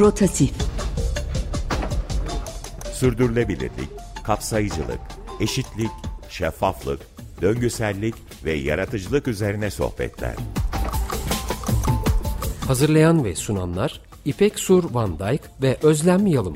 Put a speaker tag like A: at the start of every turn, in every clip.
A: Rotatif
B: Sürdürülebilirlik, kapsayıcılık, eşitlik, şeffaflık, döngüsellik ve yaratıcılık üzerine sohbetler.
C: Hazırlayan ve sunanlar İpek Sur Van Dijk ve Özlem Yalım.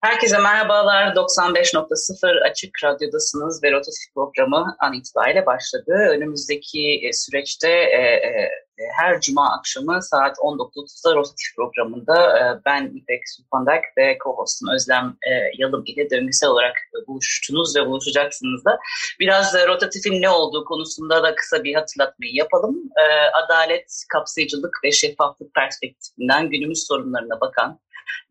D: Herkese merhabalar. 95.0 Açık Radyo'dasınız ve Rotatif programı an itibariyle başladı. Önümüzdeki e, süreçte e, e, her cuma akşamı saat 19.30'da Rotatif programında ben İpek Sulpandak ve co-hostum Özlem Yalım ile döngüsel olarak buluştunuz ve buluşacaksınız da. Biraz rotatifin ne olduğu konusunda da kısa bir hatırlatmayı yapalım. Adalet, kapsayıcılık ve şeffaflık perspektifinden günümüz sorunlarına bakan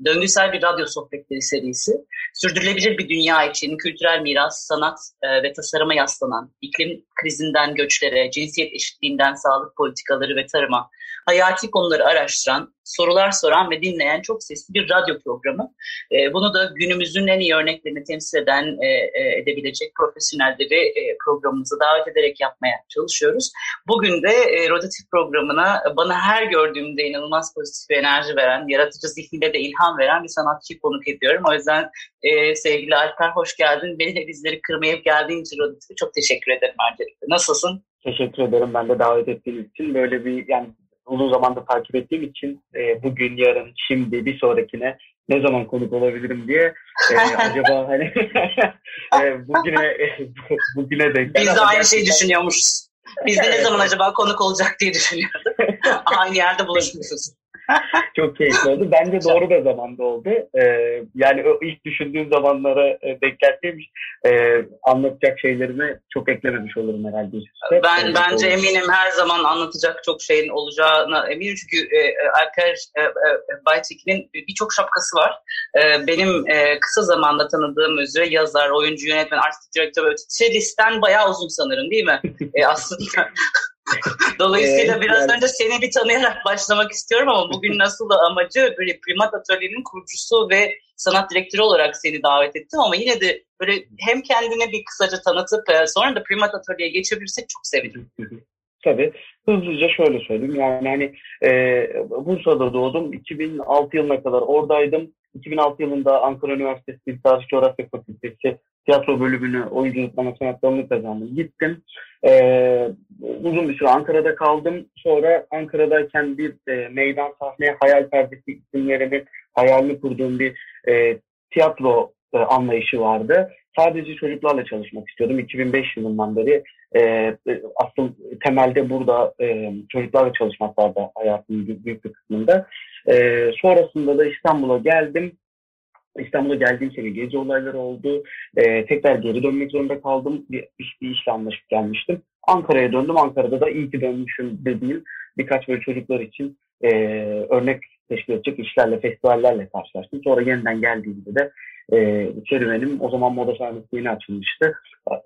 D: Döngüsel bir radyo sohbetleri serisi. Sürdürülebilir bir dünya için kültürel miras, sanat e, ve tasarıma yaslanan, iklim krizinden göçlere, cinsiyet eşitliğinden sağlık politikaları ve tarıma, hayati konuları araştıran, sorular soran ve dinleyen çok sesli bir radyo programı. E, bunu da günümüzün en iyi örneklerini temsil eden e, edebilecek profesyonelleri e, programımıza davet ederek yapmaya çalışıyoruz. Bugün de Rotatif programına bana her gördüğümde inanılmaz pozitif bir enerji veren, yaratıcı zihninde de ilham veren bir sanatçı konuk ediyorum. O yüzden e, sevgili Alper hoş geldin. Beni bizleri kırmayıp geldiğin için çok teşekkür ederim öncelikle. Nasılsın?
E: Teşekkür ederim ben de davet ettiğiniz için. Böyle bir yani uzun zamandır takip ettiğim için e, bugün, yarın, şimdi, bir sonrakine ne zaman konuk olabilirim diye e, acaba hani e, bugüne e, bugüne denk.
D: Biz de aynı şeyi düşünüyormuşuz. Biz de ne zaman acaba konuk olacak diye düşünüyorduk. aynı yerde buluşmuşuz.
E: Çok keyifli oldu. Bence doğru da zamanda oldu. Ee, yani o ilk düşündüğüm zamanlara e, denk gelseymiş e, anlatacak şeylerimi çok eklememiş olurum herhalde.
D: Ben ee, bence olur. eminim her zaman anlatacak çok şeyin olacağına eminim çünkü e, e Alper e, e, Baytekin'in birçok şapkası var. E, benim e, kısa zamanda tanıdığım üzere yazar, oyuncu, yönetmen, artistik direktör, şey listen bayağı uzun sanırım değil mi? e, aslında Dolayısıyla biraz yani... önce seni bir tanıyarak başlamak istiyorum ama bugün nasıl da amacı böyle Primat Atölye'nin kurucusu ve sanat direktörü olarak seni davet ettim ama yine de böyle hem kendine bir kısaca tanıtıp e, sonra da Primat Atölye'ye geçebilirsek çok sevinirim.
E: Tabii. Hızlıca şöyle söyleyeyim. Yani hani e, Bursa'da doğdum. 2006 yılına kadar oradaydım. 2006 yılında Ankara Üniversitesi Tarih Coğrafya Fakültesi tiyatro bölümünü oyunculuk bana sanatlarını kazandım. Gittim. Ee, uzun bir süre Ankara'da kaldım. Sonra Ankara'dayken bir e, meydan sahneye hayal perdesi isimlerinin hayalini kurduğum bir e, tiyatro e, anlayışı vardı. Sadece çocuklarla çalışmak istiyordum. 2005 yılından beri e, e, asıl temelde burada e, çocuklarla çalışmak vardı hayatımın büyük bir kısmında. E, sonrasında da İstanbul'a geldim. İstanbul'a geldiğim sene gezi olayları oldu. E, tekrar geri dönmek zorunda kaldım. Bir, bir, bir işle anlaşıp gelmiştim. Ankara'ya döndüm. Ankara'da da iyi ki dönmüşüm dediğim birkaç böyle çocuklar için e, örnek teşkil edecek işlerle, festivallerle karşılaştım. Sonra yeniden geldiğimde de e, serüvenim o zaman moda sahnesi yeni açılmıştı.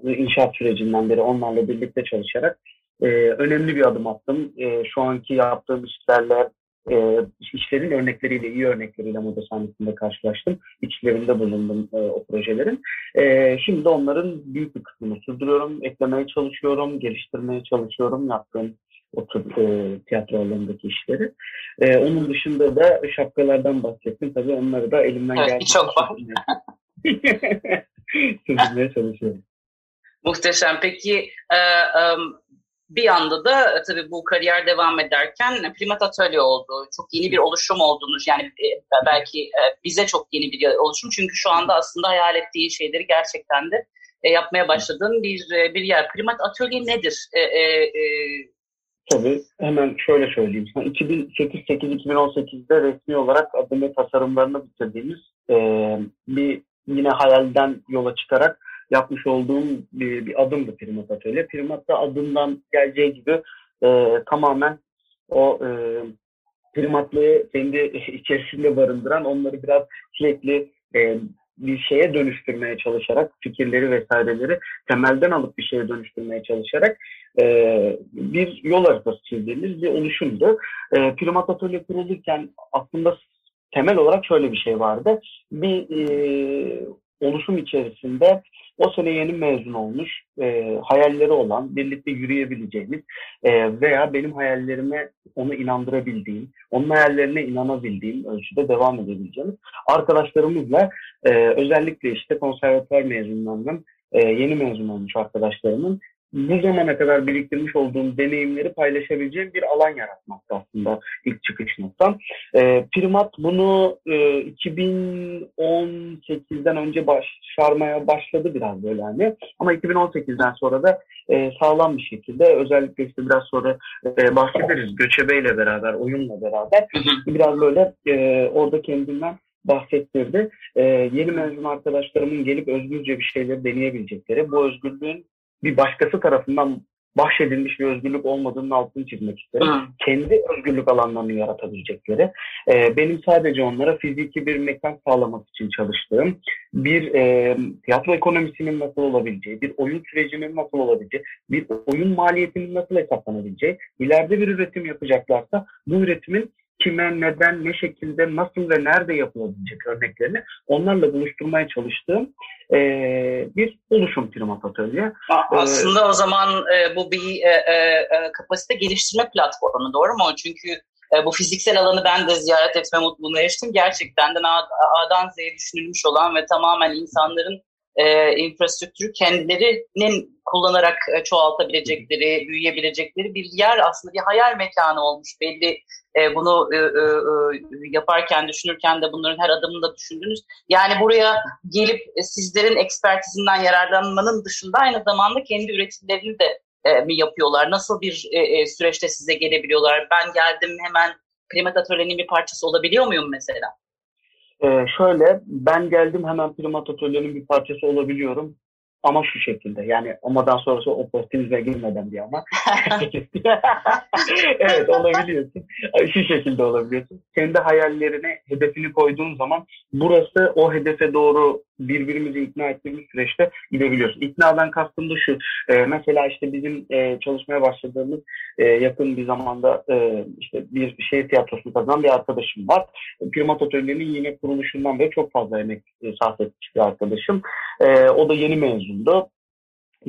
E: İnşaat sürecinden beri onlarla birlikte çalışarak e, önemli bir adım attım. E, şu anki yaptığım işlerle e, işlerin örnekleriyle, iyi örnekleriyle moda sahnesinde karşılaştım. İçlerinde bulundum e, o projelerin. E, şimdi onların büyük bir kısmını sürdürüyorum, eklemeye çalışıyorum, geliştirmeye çalışıyorum yaptığım o tür e, tiyatro alanındaki işleri. E, onun dışında da şapkalardan bahsettim. Tabii onları da elimden evet,
D: var.
E: sürdürmeye çalışıyorum.
D: Muhteşem. Peki e, um, bir anda da e, tabii bu kariyer devam ederken Primat Atölye oldu. Çok yeni bir oluşum olduğunuz yani e, belki e, bize çok yeni bir oluşum. Çünkü şu anda aslında hayal ettiği şeyleri gerçekten de yapmaya başladığın bir bir yer. Primat Atölye nedir? E, e, e,
E: Tabii hemen şöyle söyleyeyim. 2008-2018'de resmi olarak adını tasarımlarını bitirdiğimiz e, bir yine hayalden yola çıkarak yapmış olduğum bir, bir adımdı Primat Atölye. Primat da adından geleceği gibi e, tamamen o e, primatlığı kendi içerisinde barındıran onları biraz sürekli e, bir şeye dönüştürmeye çalışarak fikirleri vesaireleri temelden alıp bir şeye dönüştürmeye çalışarak e, bir yol haritası çizdiğimiz bir oluşumdu. E, Primat Atölye kurulurken aslında temel olarak şöyle bir şey vardı. Bir e, oluşum içerisinde o sene yeni mezun olmuş, e, hayalleri olan, birlikte yürüyebileceğimiz e, veya benim hayallerime onu inandırabildiğim, onun hayallerine inanabildiğim ölçüde devam edebileceğimiz arkadaşlarımızla e, özellikle işte konservatuvar mezunlarının e, yeni mezun olmuş arkadaşlarımın bu zamana kadar biriktirmiş olduğum deneyimleri paylaşabileceğim bir alan yaratmak aslında ilk çıkış noktam. E, Primat bunu e, 2018'den önce başarmaya başladı biraz böyle hani. Ama 2018'den sonra da e, sağlam bir şekilde özellikle işte biraz sonra e, bahsederiz göçebeyle beraber, oyunla beraber biraz böyle e, orada kendinden bahsettirdi. E, yeni mezun arkadaşlarımın gelip özgürce bir şeyleri deneyebilecekleri, bu özgürlüğün bir başkası tarafından bahşedilmiş bir özgürlük olmadığının altını çizmek isterim. Hı. Kendi özgürlük alanlarını yaratabilecekleri, e, benim sadece onlara fiziki bir mekan sağlamak için çalıştığım, bir e, tiyatro ekonomisinin nasıl olabileceği, bir oyun sürecinin nasıl olabileceği, bir oyun maliyetinin nasıl hesaplanabileceği, ileride bir üretim yapacaklarsa bu üretimin kime, neden, ne şekilde, nasıl ve nerede yapılabilecek örneklerini onlarla buluşturmaya çalıştığım e, bir oluşum primat atölye. E,
D: aslında ee, o zaman e, bu bir e, e, e, kapasite geliştirme platformu doğru mu? Çünkü e, bu fiziksel alanı ben de ziyaret etme mutluluğuna eriştim. Gerçekten de A'dan Z'ye düşünülmüş olan ve tamamen insanların e, infrastruktürü kendilerinin kullanarak e, çoğaltabilecekleri, büyüyebilecekleri bir yer aslında bir hayal mekanı olmuş. Belli e, bunu e, e, e, yaparken, düşünürken de bunların her adımında düşündünüz. Yani buraya gelip e, sizlerin ekspertizinden yararlanmanın dışında aynı zamanda kendi üretimlerini de e, mi yapıyorlar? Nasıl bir e, e, süreçte size gelebiliyorlar? Ben geldim hemen primat atölyenin bir parçası olabiliyor muyum mesela?
E: Ee, şöyle ben geldim hemen primat atölyenin bir parçası olabiliyorum. Ama şu şekilde yani amadan sonrası opportunizme girmeden bir ama. evet olabiliyorsun. Şu şekilde olabiliyorsun. Kendi hayallerine hedefini koyduğun zaman burası o hedefe doğru birbirimizi ikna ettiğimiz süreçte gidebiliyorsun. İknadan kastım da şu. E, mesela işte bizim e, çalışmaya başladığımız e, yakın bir zamanda e, işte bir şehir tiyatrosunu kazanan bir arkadaşım var. Primat Atölye'nin yine kuruluşundan beri çok fazla emek e, sarf bir arkadaşım. E, o da yeni mezundu.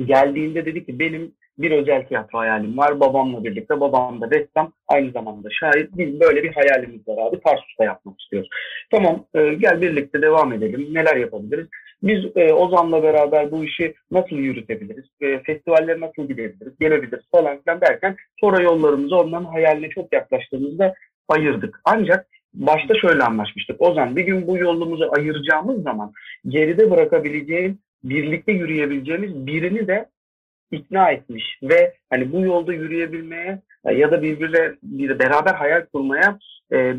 E: Geldiğinde dedi ki benim bir özel tiyatro hayalim var. Babamla birlikte. Babam da ressam. Aynı zamanda şair. Biz böyle bir hayalimiz var abi. Tarsus'ta yapmak istiyoruz. Tamam e, gel birlikte devam edelim. Neler yapabiliriz? Biz e, Ozan'la beraber bu işi nasıl yürütebiliriz? E, festivallere nasıl gidebiliriz? Gelebiliriz falan filan derken sonra yollarımızı onların hayaline çok yaklaştığımızda ayırdık. Ancak başta şöyle anlaşmıştık. Ozan bir gün bu yolumuzu ayıracağımız zaman geride bırakabileceğim, birlikte yürüyebileceğimiz birini de ikna etmiş ve hani bu yolda yürüyebilmeye ya da birbirle bir beraber hayal kurmaya e,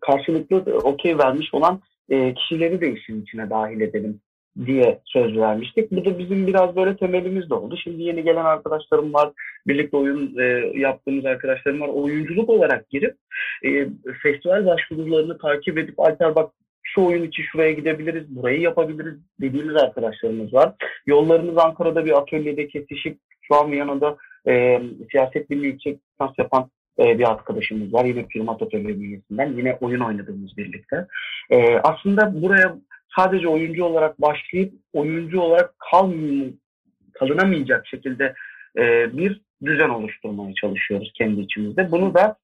E: karşılıklı okey vermiş olan e, kişileri de işin içine dahil edelim diye söz vermiştik. Bu da bizim biraz böyle temelimiz de oldu. Şimdi yeni gelen arkadaşlarım var, birlikte oyun e, yaptığımız arkadaşlarım var. Oyunculuk olarak girip e, festival başvurularını takip edip Alper bak şu oyun için şuraya gidebiliriz, burayı yapabiliriz dediğimiz arkadaşlarımız var. Yollarımız Ankara'da bir atölyede kesişip şu an Viyana'da e, siyaset bilimi yüksek lisans yapan e, bir arkadaşımız var. Yine Primat Atölye bünyesinden. Yine oyun oynadığımız birlikte. E, aslında buraya sadece oyuncu olarak başlayıp oyuncu olarak kal kalınamayacak şekilde e, bir düzen oluşturmaya çalışıyoruz kendi içimizde. Bunu da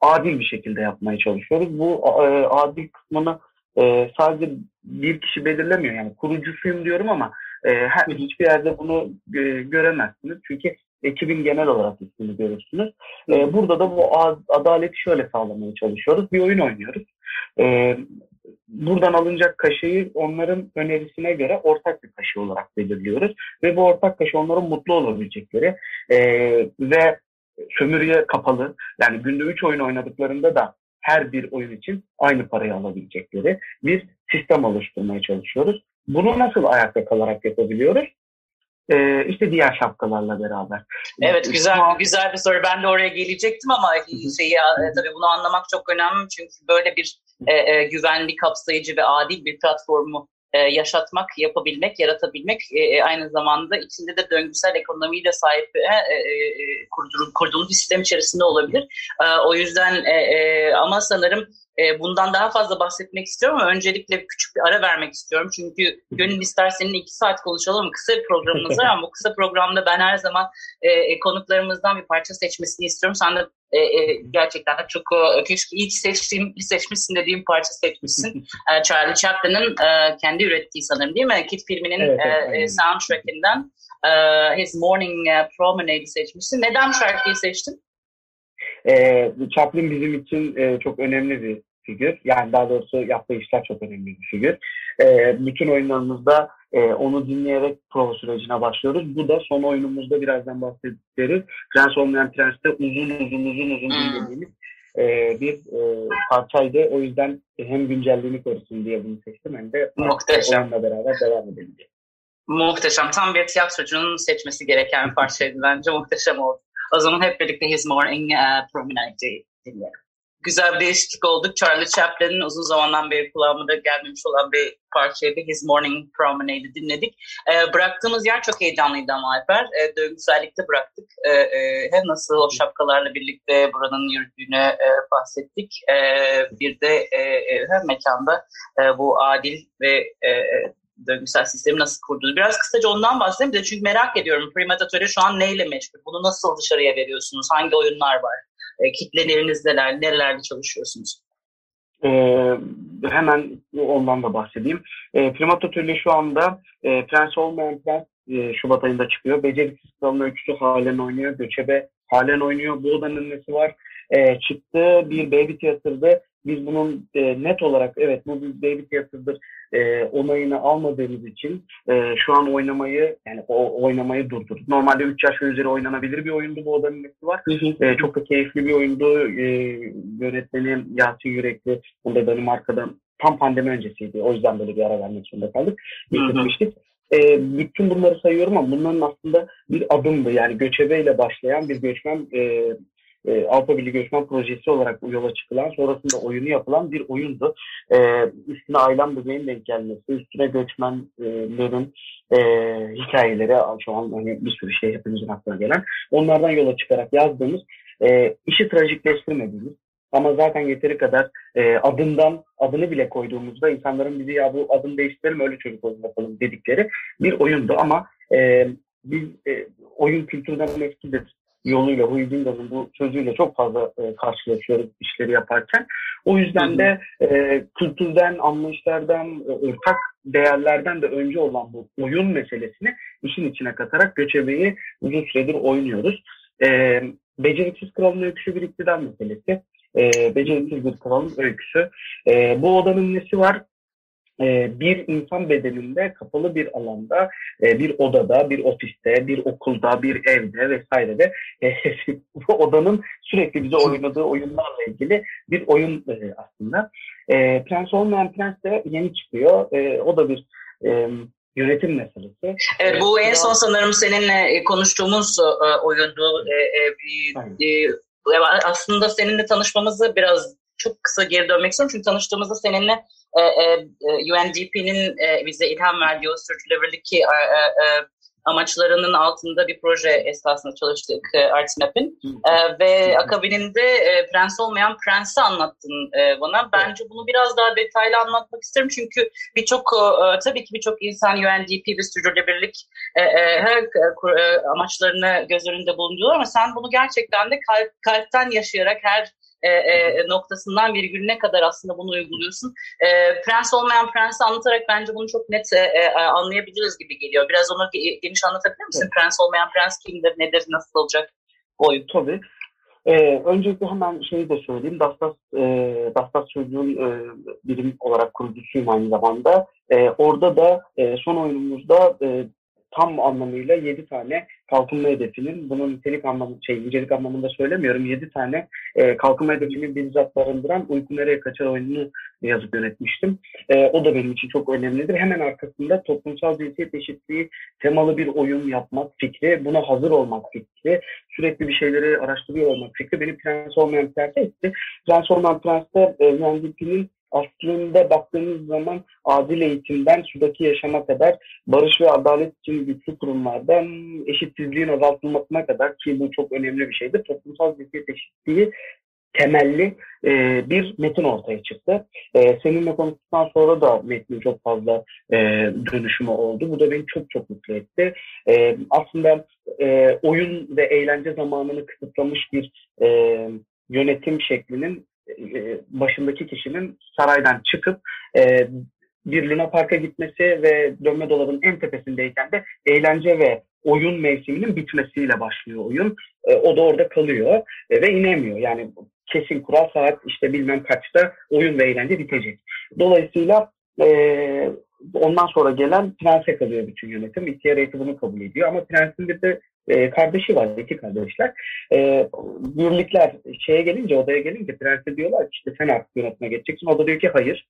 E: adil bir şekilde yapmaya çalışıyoruz. Bu e, adil kısmını e, sadece bir kişi belirlemiyor. Yani kurucusuyum diyorum ama e, her, hiçbir yerde bunu e, göremezsiniz. Çünkü ekibin genel olarak ismini görürsünüz. E, burada da bu adaleti şöyle sağlamaya çalışıyoruz. Bir oyun oynuyoruz. E, buradan alınacak kaşeyi onların önerisine göre ortak bir kaşe olarak belirliyoruz. Ve bu ortak kaşe onların mutlu olabilecekleri e, ve sömürüye kapalı yani günde 3 oyun oynadıklarında da her bir oyun için aynı parayı alabilecekleri bir sistem oluşturmaya çalışıyoruz. Bunu nasıl ayakta kalarak yapabiliyoruz? Ee, işte diğer şapkalarla beraber.
D: Evet güzel güzel bir soru. Ben de oraya gelecektim ama şeyi e, tabii bunu anlamak çok önemli çünkü böyle bir e, e, güvenli, kapsayıcı ve adil bir platformu e, yaşatmak, yapabilmek, yaratabilmek e, e, aynı zamanda içinde de döngüsel ekonomiyle sahip e, kurduğumuz, bir sistem içerisinde olabilir. O yüzden ama sanırım e, bundan daha fazla bahsetmek istiyorum ama öncelikle küçük bir ara vermek istiyorum. Çünkü gönül ister seninle iki saat konuşalım. Kısa bir programımız var ama bu kısa programda ben her zaman e, e, konuklarımızdan bir parça seçmesini istiyorum. Sen de e, e, gerçekten de çok e, keşke ilk seçtiğim, seçmişsin dediğim parça seçmişsin. e, Charlie Chaplin'in e, kendi ürettiği sanırım değil mi? Kid filminin evet, evet, e, soundtrackinden e, His Morning Promenade'i seçmişsin. Neden şarkıyı seçtin?
E: E, Chaplin bizim için e, çok önemli bir figür. Yani daha doğrusu yaptığı işler çok önemli bir figür. E, bütün oyunlarımızda e, onu dinleyerek prova sürecine başlıyoruz. Bu da son oyunumuzda birazdan bahsettikleri Prens Olmayan Prens'te uzun uzun uzun uzun hmm. dinlediğimiz e, bir e, parçaydı. O yüzden hem güncelliğini korusun diye bunu seçtim hem de
D: Muhteşem.
E: oyunla beraber devam edelim diye.
D: Muhteşem. Tam bir tiyatrocunun seçmesi gereken bir parçaydı bence. Muhteşem oldu. O zaman hep birlikte His Morning uh, Promenade'i dinleyelim. Güzel bir değişiklik olduk. Charlie Chaplin'in uzun zamandan beri kulağıma da gelmemiş olan bir parçaydı. His Morning Promenade'i dinledik. E, bıraktığımız yer çok heyecanlıydı ama Alper. E, döngüsellikte bıraktık. E, e, hem nasıl o şapkalarla birlikte buranın yürüdüğüne e, bahsettik. E, bir de e, e, hem mekanda e, bu adil ve e, döngüsel sistemi nasıl kurduğunu. Biraz kısaca ondan bahsedeyim de çünkü merak ediyorum Primatatör'e şu an neyle meşgul? Bunu nasıl dışarıya veriyorsunuz? Hangi oyunlar var? E, kitleleriniz neler? Nerelerde çalışıyorsunuz?
E: Ee, hemen ondan da bahsedeyim. E, Primatatör'le şu anda e, Prens Olmayan Prens e, Şubat ayında çıkıyor. Beceriksiz Kralın Öyküsü halen oynuyor. Göçebe halen oynuyor. Bu odanın nesi var? E, çıktı bir baby tiyatrda biz bunun e, net olarak evet bu bir baby tiyatrodur e, onayını almadığımız için e, şu an oynamayı yani o oynamayı durdurduk. Normalde 3 yaş ve üzeri oynanabilir bir oyundu bu odanın nesi var. e, çok da keyifli bir oyundu. E, yönetmeni Yasin Yürekli. Bunda Danimarka'dan tam pandemi öncesiydi. O yüzden böyle bir ara vermek zorunda kaldık. Bitirmiştik. E, bütün bunları sayıyorum ama bunların aslında bir adımdı. Yani göçebeyle başlayan bir göçmen e, e, Avrupa Birliği Göçmen Projesi olarak yola çıkılan, sonrasında oyunu yapılan bir oyundu. E, üstüne ailem bebeğin denk gelmesi, üstüne göçmenlerin e, hikayeleri, şu an hani bir sürü şey hepimizin aklına gelen, onlardan yola çıkarak yazdığımız, e, işi trajikleştirmediğimiz, ama zaten yeteri kadar e, adından adını bile koyduğumuzda insanların bizi ya bu adını değiştirelim öyle çocuk oyun yapalım dedikleri bir oyundu. Ama e, biz e, oyun kültüründen eskidir yoluyla, Huydingo'nun bu sözüyle çok fazla e, karşılaşıyoruz işleri yaparken. O yüzden de e, kültürden, anlayışlardan, e, ortak değerlerden de önce olan bu oyun meselesini işin içine katarak göçebeyi uzun süredir oynuyoruz. E, Beceriksiz Kralın Öyküsü bir iktidar meselesi. E, beceriksiz bir kralın öyküsü. E, bu odanın nesi var? E, bir insan bedeninde kapalı bir alanda, e, bir odada, bir ofiste, bir okulda, bir evde vesairede e, bu odanın sürekli bize oynadığı oyunlarla ilgili bir oyun aslında. Prens olmayan Prens de yeni çıkıyor. O da bir yönetim meselesi.
D: Evet bu en son sanırım seninle konuştuğumuz oyundu. Aslında seninle tanışmamızı biraz çok kısa geri dönmek istiyorum. Çünkü tanıştığımızda seninle e, e, e UNDP'nin e, bize ilham verdiği o sürdürülebilirlik e, e, e, amaçlarının altında bir proje esasında çalıştık e, Artmap'in. E, ve akabininde e, prens olmayan prensi anlattın e, bana. Bence bunu biraz daha detaylı anlatmak isterim. Çünkü birçok e, tabii ki birçok insan UNDP ve sürdürülebilirlik e, e, her e, amaçlarını göz önünde bulunduruyor ama sen bunu gerçekten de kalp, kalpten yaşayarak her e, e, noktasından virgülüne kadar aslında bunu uyguluyorsun. E, prens olmayan prensi anlatarak bence bunu çok net e, e, anlayabiliriz gibi geliyor. Biraz onu geniş anlatabilir misin? Evet. Prens olmayan prens kimdir, nedir, nasıl olacak
E: oyun? Tabii. Ee, öncelikle hemen şeyi de söyleyeyim. Dastas, e, Dastas çocuğun e, birim olarak kurucusuyum aynı zamanda. E, orada da e, son oyunumuzda e, tam anlamıyla 7 tane kalkınma hedefinin, bunun nitelik anlamı, şey, incelik anlamında söylemiyorum, 7 tane e, kalkınma hedefini bizzat barındıran Uyku Nereye Kaçar oyununu yazıp yönetmiştim. E, o da benim için çok önemlidir. Hemen arkasında toplumsal cinsiyet eşitliği temalı bir oyun yapmak fikri, buna hazır olmak fikri, sürekli bir şeyleri araştırıyor olmak fikri beni Prens Olmayan Prens'e etti. Prens Olmayan Prens'te e, aslında baktığımız zaman adil eğitimden sudaki yaşama kadar barış ve adalet için güçlü kurumlardan eşitsizliğin azaltılmasına kadar ki bu çok önemli bir şeydir. Toplumsal cinsiyet eşitliği temelli e, bir metin ortaya çıktı. E, seninle konuştuktan sonra da metnin çok fazla e, dönüşümü oldu. Bu da beni çok çok mutlu etti. E, aslında e, oyun ve eğlence zamanını kısıtlamış bir e, yönetim şeklinin e, başındaki kişinin saraydan çıkıp e, bir Luna Park'a gitmesi ve dönme dolabının en tepesindeyken de eğlence ve oyun mevsiminin bitmesiyle başlıyor oyun. E, o da orada kalıyor e, ve inemiyor. Yani kesin kural saat işte bilmem kaçta oyun ve eğlence bitecek. Dolayısıyla e, ondan sonra gelen prense kalıyor bütün yönetim. İhtiyar heyeti bunu kabul ediyor ama prensin de e, kardeşi var, iki kardeşler. E, birlikler şeye gelince, odaya gelince prense diyorlar ki işte sen artık yönetime geçeceksin. O da diyor ki hayır.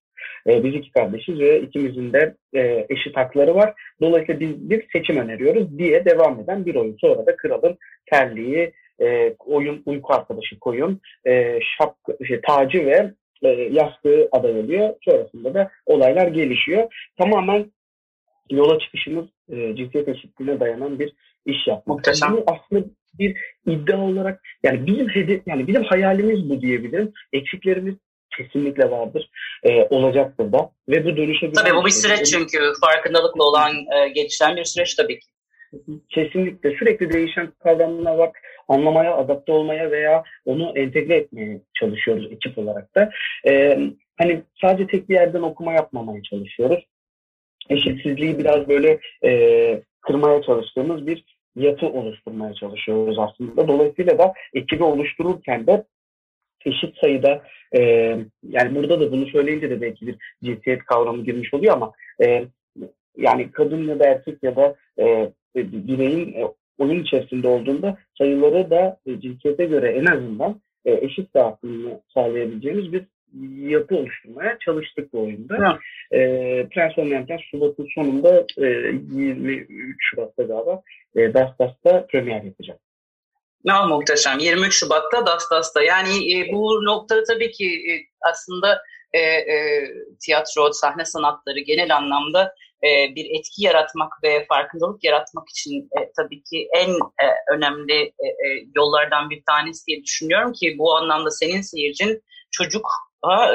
E: E, biz iki kardeşiz ve ikimizin de e, eşit hakları var. Dolayısıyla biz bir seçim öneriyoruz diye devam eden bir oyun. Sonra da kralın terliği, e, oyun uyku arkadaşı koyun, e, şap, şey, tacı ve e, yastığı aday oluyor. Sonrasında da olaylar gelişiyor. Tamamen yola çıkışımız e, cinsiyet eşitliğine dayanan bir iş yapmak.
D: Muhteşem.
E: Aslında bir iddia olarak yani bizim hedef yani bizim hayalimiz bu diyebilirim. Eksiklerimiz kesinlikle vardır. E, olacaktır da ve bu dönüşebilir.
D: Tabii bu bir süreç çünkü farkındalıkla olan e, geçilen bir süreç tabii ki.
E: Kesinlikle sürekli değişen kavramlar var. Anlamaya, adapte olmaya veya onu entegre etmeye çalışıyoruz ekip olarak da. E, hani sadece tek bir yerden okuma yapmamaya çalışıyoruz. Eşitsizliği biraz böyle e, kırmaya çalıştığımız bir yapı oluşturmaya çalışıyoruz aslında. Dolayısıyla da ekibi oluştururken de eşit sayıda e, yani burada da bunu söyleyince de belki bir cinsiyet kavramı girmiş oluyor ama e, yani kadın ya da erkek ya da e, bireyin e, oyun içerisinde olduğunda sayıları da e, cinsiyete göre en azından e, eşit dağıtımını sağlayabileceğimiz bir yapı oluşturmaya çalıştık bu oyunda. E, Prens olmayan Prens Şubat'ın sonunda e, 23 Şubat'ta galiba e, Das Das'ta premier yapacak.
D: Ne muhteşem. 23 Şubat'ta Das Das'ta. Yani e, bu noktada tabii ki e, aslında e, e, tiyatro, sahne sanatları genel anlamda e, bir etki yaratmak ve farkındalık yaratmak için e, tabii ki en e, önemli e, e, yollardan bir tanesi diye düşünüyorum ki bu anlamda senin seyircin çocuk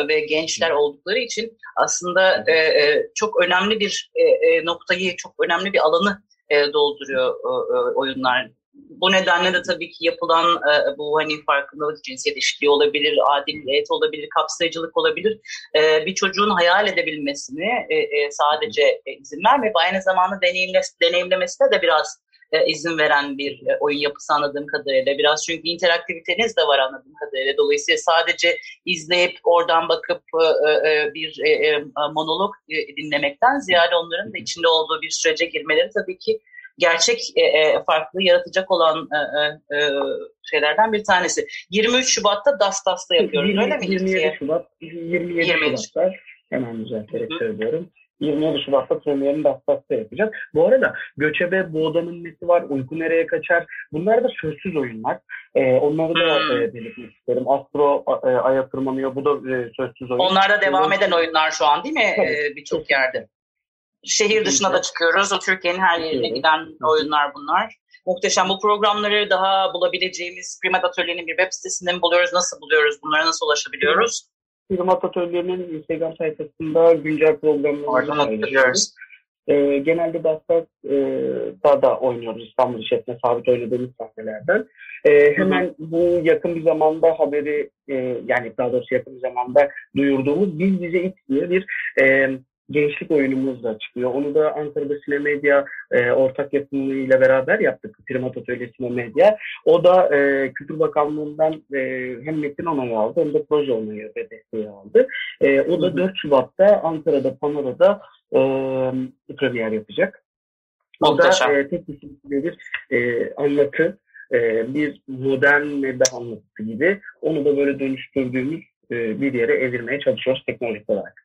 D: ve gençler oldukları için aslında e, e, çok önemli bir e, e, noktayı, çok önemli bir alanı e, dolduruyor e, e, oyunlar. Bu nedenle de tabii ki yapılan e, bu hani farkındalık, cinsiyet eşitliği olabilir, adiliyet olabilir, kapsayıcılık olabilir. E, bir çocuğun hayal edebilmesini e, e, sadece e, izin vermeyip aynı zamanda deneyimle, deneyimlemesine de biraz e, izin veren bir e, oyun yapısı anladığım kadarıyla. Biraz çünkü interaktiviteniz de var anladığım kadarıyla. Dolayısıyla sadece izleyip oradan bakıp e, e, bir e, e, monolog e, dinlemekten ziyade onların da içinde olduğu bir sürece girmeleri tabii ki gerçek e, e, farklı yaratacak olan e, e, e şeylerden bir tanesi. 23 Şubat'ta Das Das'ta yapıyoruz
E: 20,
D: öyle mi?
E: 27 Şubat, 27, 27 Şubat'ta hemen düzelterek söylüyorum. 27 Şubat'ta premierini Dastas'ta yapacağız. Bu arada Göçebe, Bu Odanın Nesi var, Uyku Nereye Kaçar. Bunlar da sözsüz oyunlar. Ee, onları da hmm. e, belirtmek isterim. Astro e, Ay'a tırmanıyor. Bu da e, sözsüz oyun.
D: Onlar da devam eden oyunlar şu an değil mi? Ee, Birçok yerde. Şehir dışına da çıkıyoruz. O Türkiye'nin her yerine giden oyunlar bunlar. Muhteşem. Bu programları daha bulabileceğimiz Primat Atölye'nin bir web sitesinde mi buluyoruz? Nasıl buluyoruz? Bunlara nasıl ulaşabiliyoruz?
E: Primat Atölye'nin Instagram sayfasında güncel programlarını paylaşıyoruz. E, genelde Dastas e, da da oynuyoruz İstanbul İşletme sabit oynadığımız sahnelerden. E, hemen Hı-hı. bu yakın bir zamanda haberi e, yani daha doğrusu yakın bir zamanda duyurduğumuz Biz Bize It diye bir e, gençlik oyunumuz da çıkıyor. Onu da Ankara'da Sinemedya e, ortak yapımıyla beraber yaptık. Primat Atölye Sinemedya. O da e, Kültür Bakanlığı'ndan e, hem metin onayı aldı hem de proje onayı ve desteği aldı. E, o da 4 Şubat'ta Ankara'da Panora'da e, premier yapacak. O da e, tek isimli bir e, anlatı, e, bir modern medya anlatısı gibi. Onu da böyle dönüştürdüğümüz e, bir yere evirmeye çalışıyoruz teknolojik olarak.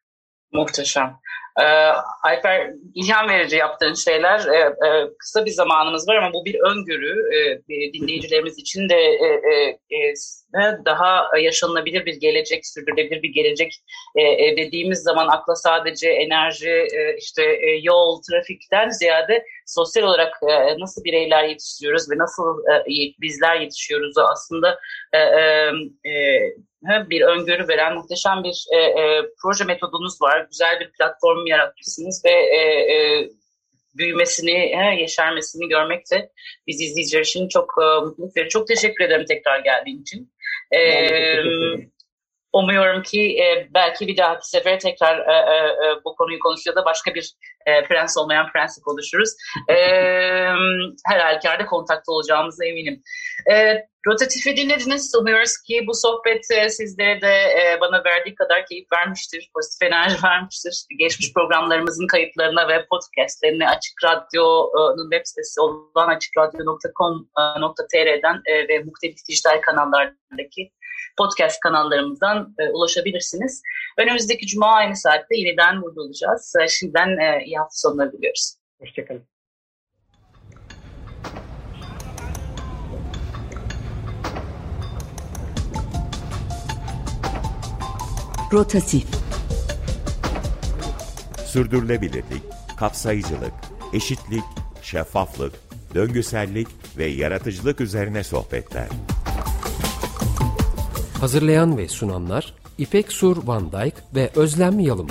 D: Muhteşem. E, Alper ilham verici yaptığın şeyler. E, e, kısa bir zamanımız var ama bu bir öngörü. E, dinleyicilerimiz için de e, e, e, daha yaşanılabilir bir gelecek, sürdürülebilir bir gelecek e, e, dediğimiz zaman akla sadece enerji, e, işte e, yol, trafikten ziyade sosyal olarak e, nasıl bireyler yetiştiriyoruz ve nasıl e, bizler yetişiyoruz aslında e, e, e, bir öngörü veren muhteşem bir e, e, proje metodunuz var. Güzel bir platform yaratmışsınız ve e, e, büyümesini, he, yeşermesini görmek de biz izleyiciler için çok e, mutluluk veriyor. Çok teşekkür ederim tekrar geldiğin için. E, umuyorum ki e, belki bir dahaki sefer tekrar e, e, e, bu konuyu konuşuyor da başka bir e, prens olmayan prensip oluşuruz. E, her halükarda kontakta olacağımıza eminim. E, Rotatifi dinlediniz. Umuyoruz ki bu sohbet e, sizlere de e, bana verdiği kadar keyif vermiştir, pozitif enerji vermiştir. Geçmiş programlarımızın kayıtlarına ve podcastlerine Açık Radyo'nun web sitesi olan açıkradyo.com.tr'den e, ve muhtelif dijital kanallardaki podcast kanallarımızdan e, ulaşabilirsiniz. Önümüzdeki cuma aynı saatte yeniden burada olacağız. E, şimdiden e, iyi hafta sonları diliyoruz.
E: Hoşçakalın.
B: Rotatif Sürdürülebilirlik, kapsayıcılık, eşitlik, şeffaflık, döngüsellik ve yaratıcılık üzerine sohbetler.
C: Hazırlayan ve sunanlar İpek Sur Van Dijk ve Özlem Yalım.